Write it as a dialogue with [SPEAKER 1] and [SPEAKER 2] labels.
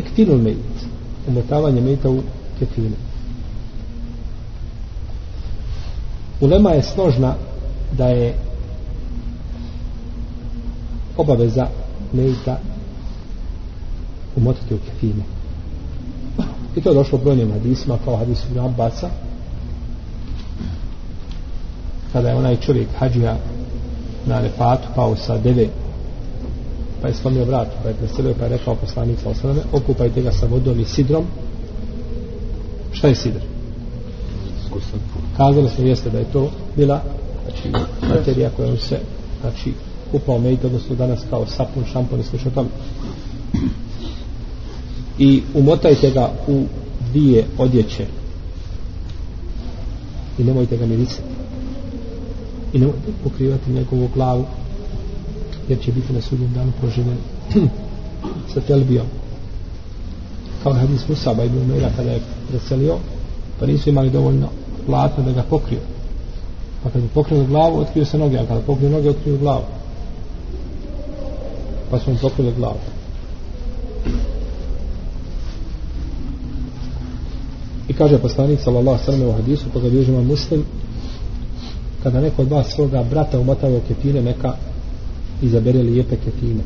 [SPEAKER 1] tekfinu mejit umotavanje mejita u kefine ulema je složna da je obaveza mejita umotati u kefine i to je došlo brojnim hadisima kao hadis Ibn Abbasa kada je onaj čovjek hađija na Arefatu pao sa deve pa je slomio vrat pa je preselio pa je rekao poslanik sa osaname okupajte ga sa vodom i sidrom. Šta je sidr? kazali smo jeste da je to bila znači materija koja se znači kupao mejt odnosno danas kao sapun, šampon i slično tome. I umotajte ga u dvije odjeće. I nemojte ga mirisati. I nemojte pokrivati njegovu glavu jer će biti na sudnjem danu proživen sa telbijom. Kao hadis Musaba ibn Umeira kada je preselio pa nisu imali dovoljno platno da ga pokriju pa kad je pokrio glavu otkrio se noge a kada pokrio noge otkrio glavu. Pa su mu pokrili glavu. I kaže poslanik sallallahu sallam u hadisu pa ga bježima muslim kada neko od vas svoga brata umotava u ketine neka izabere lijepe ketine.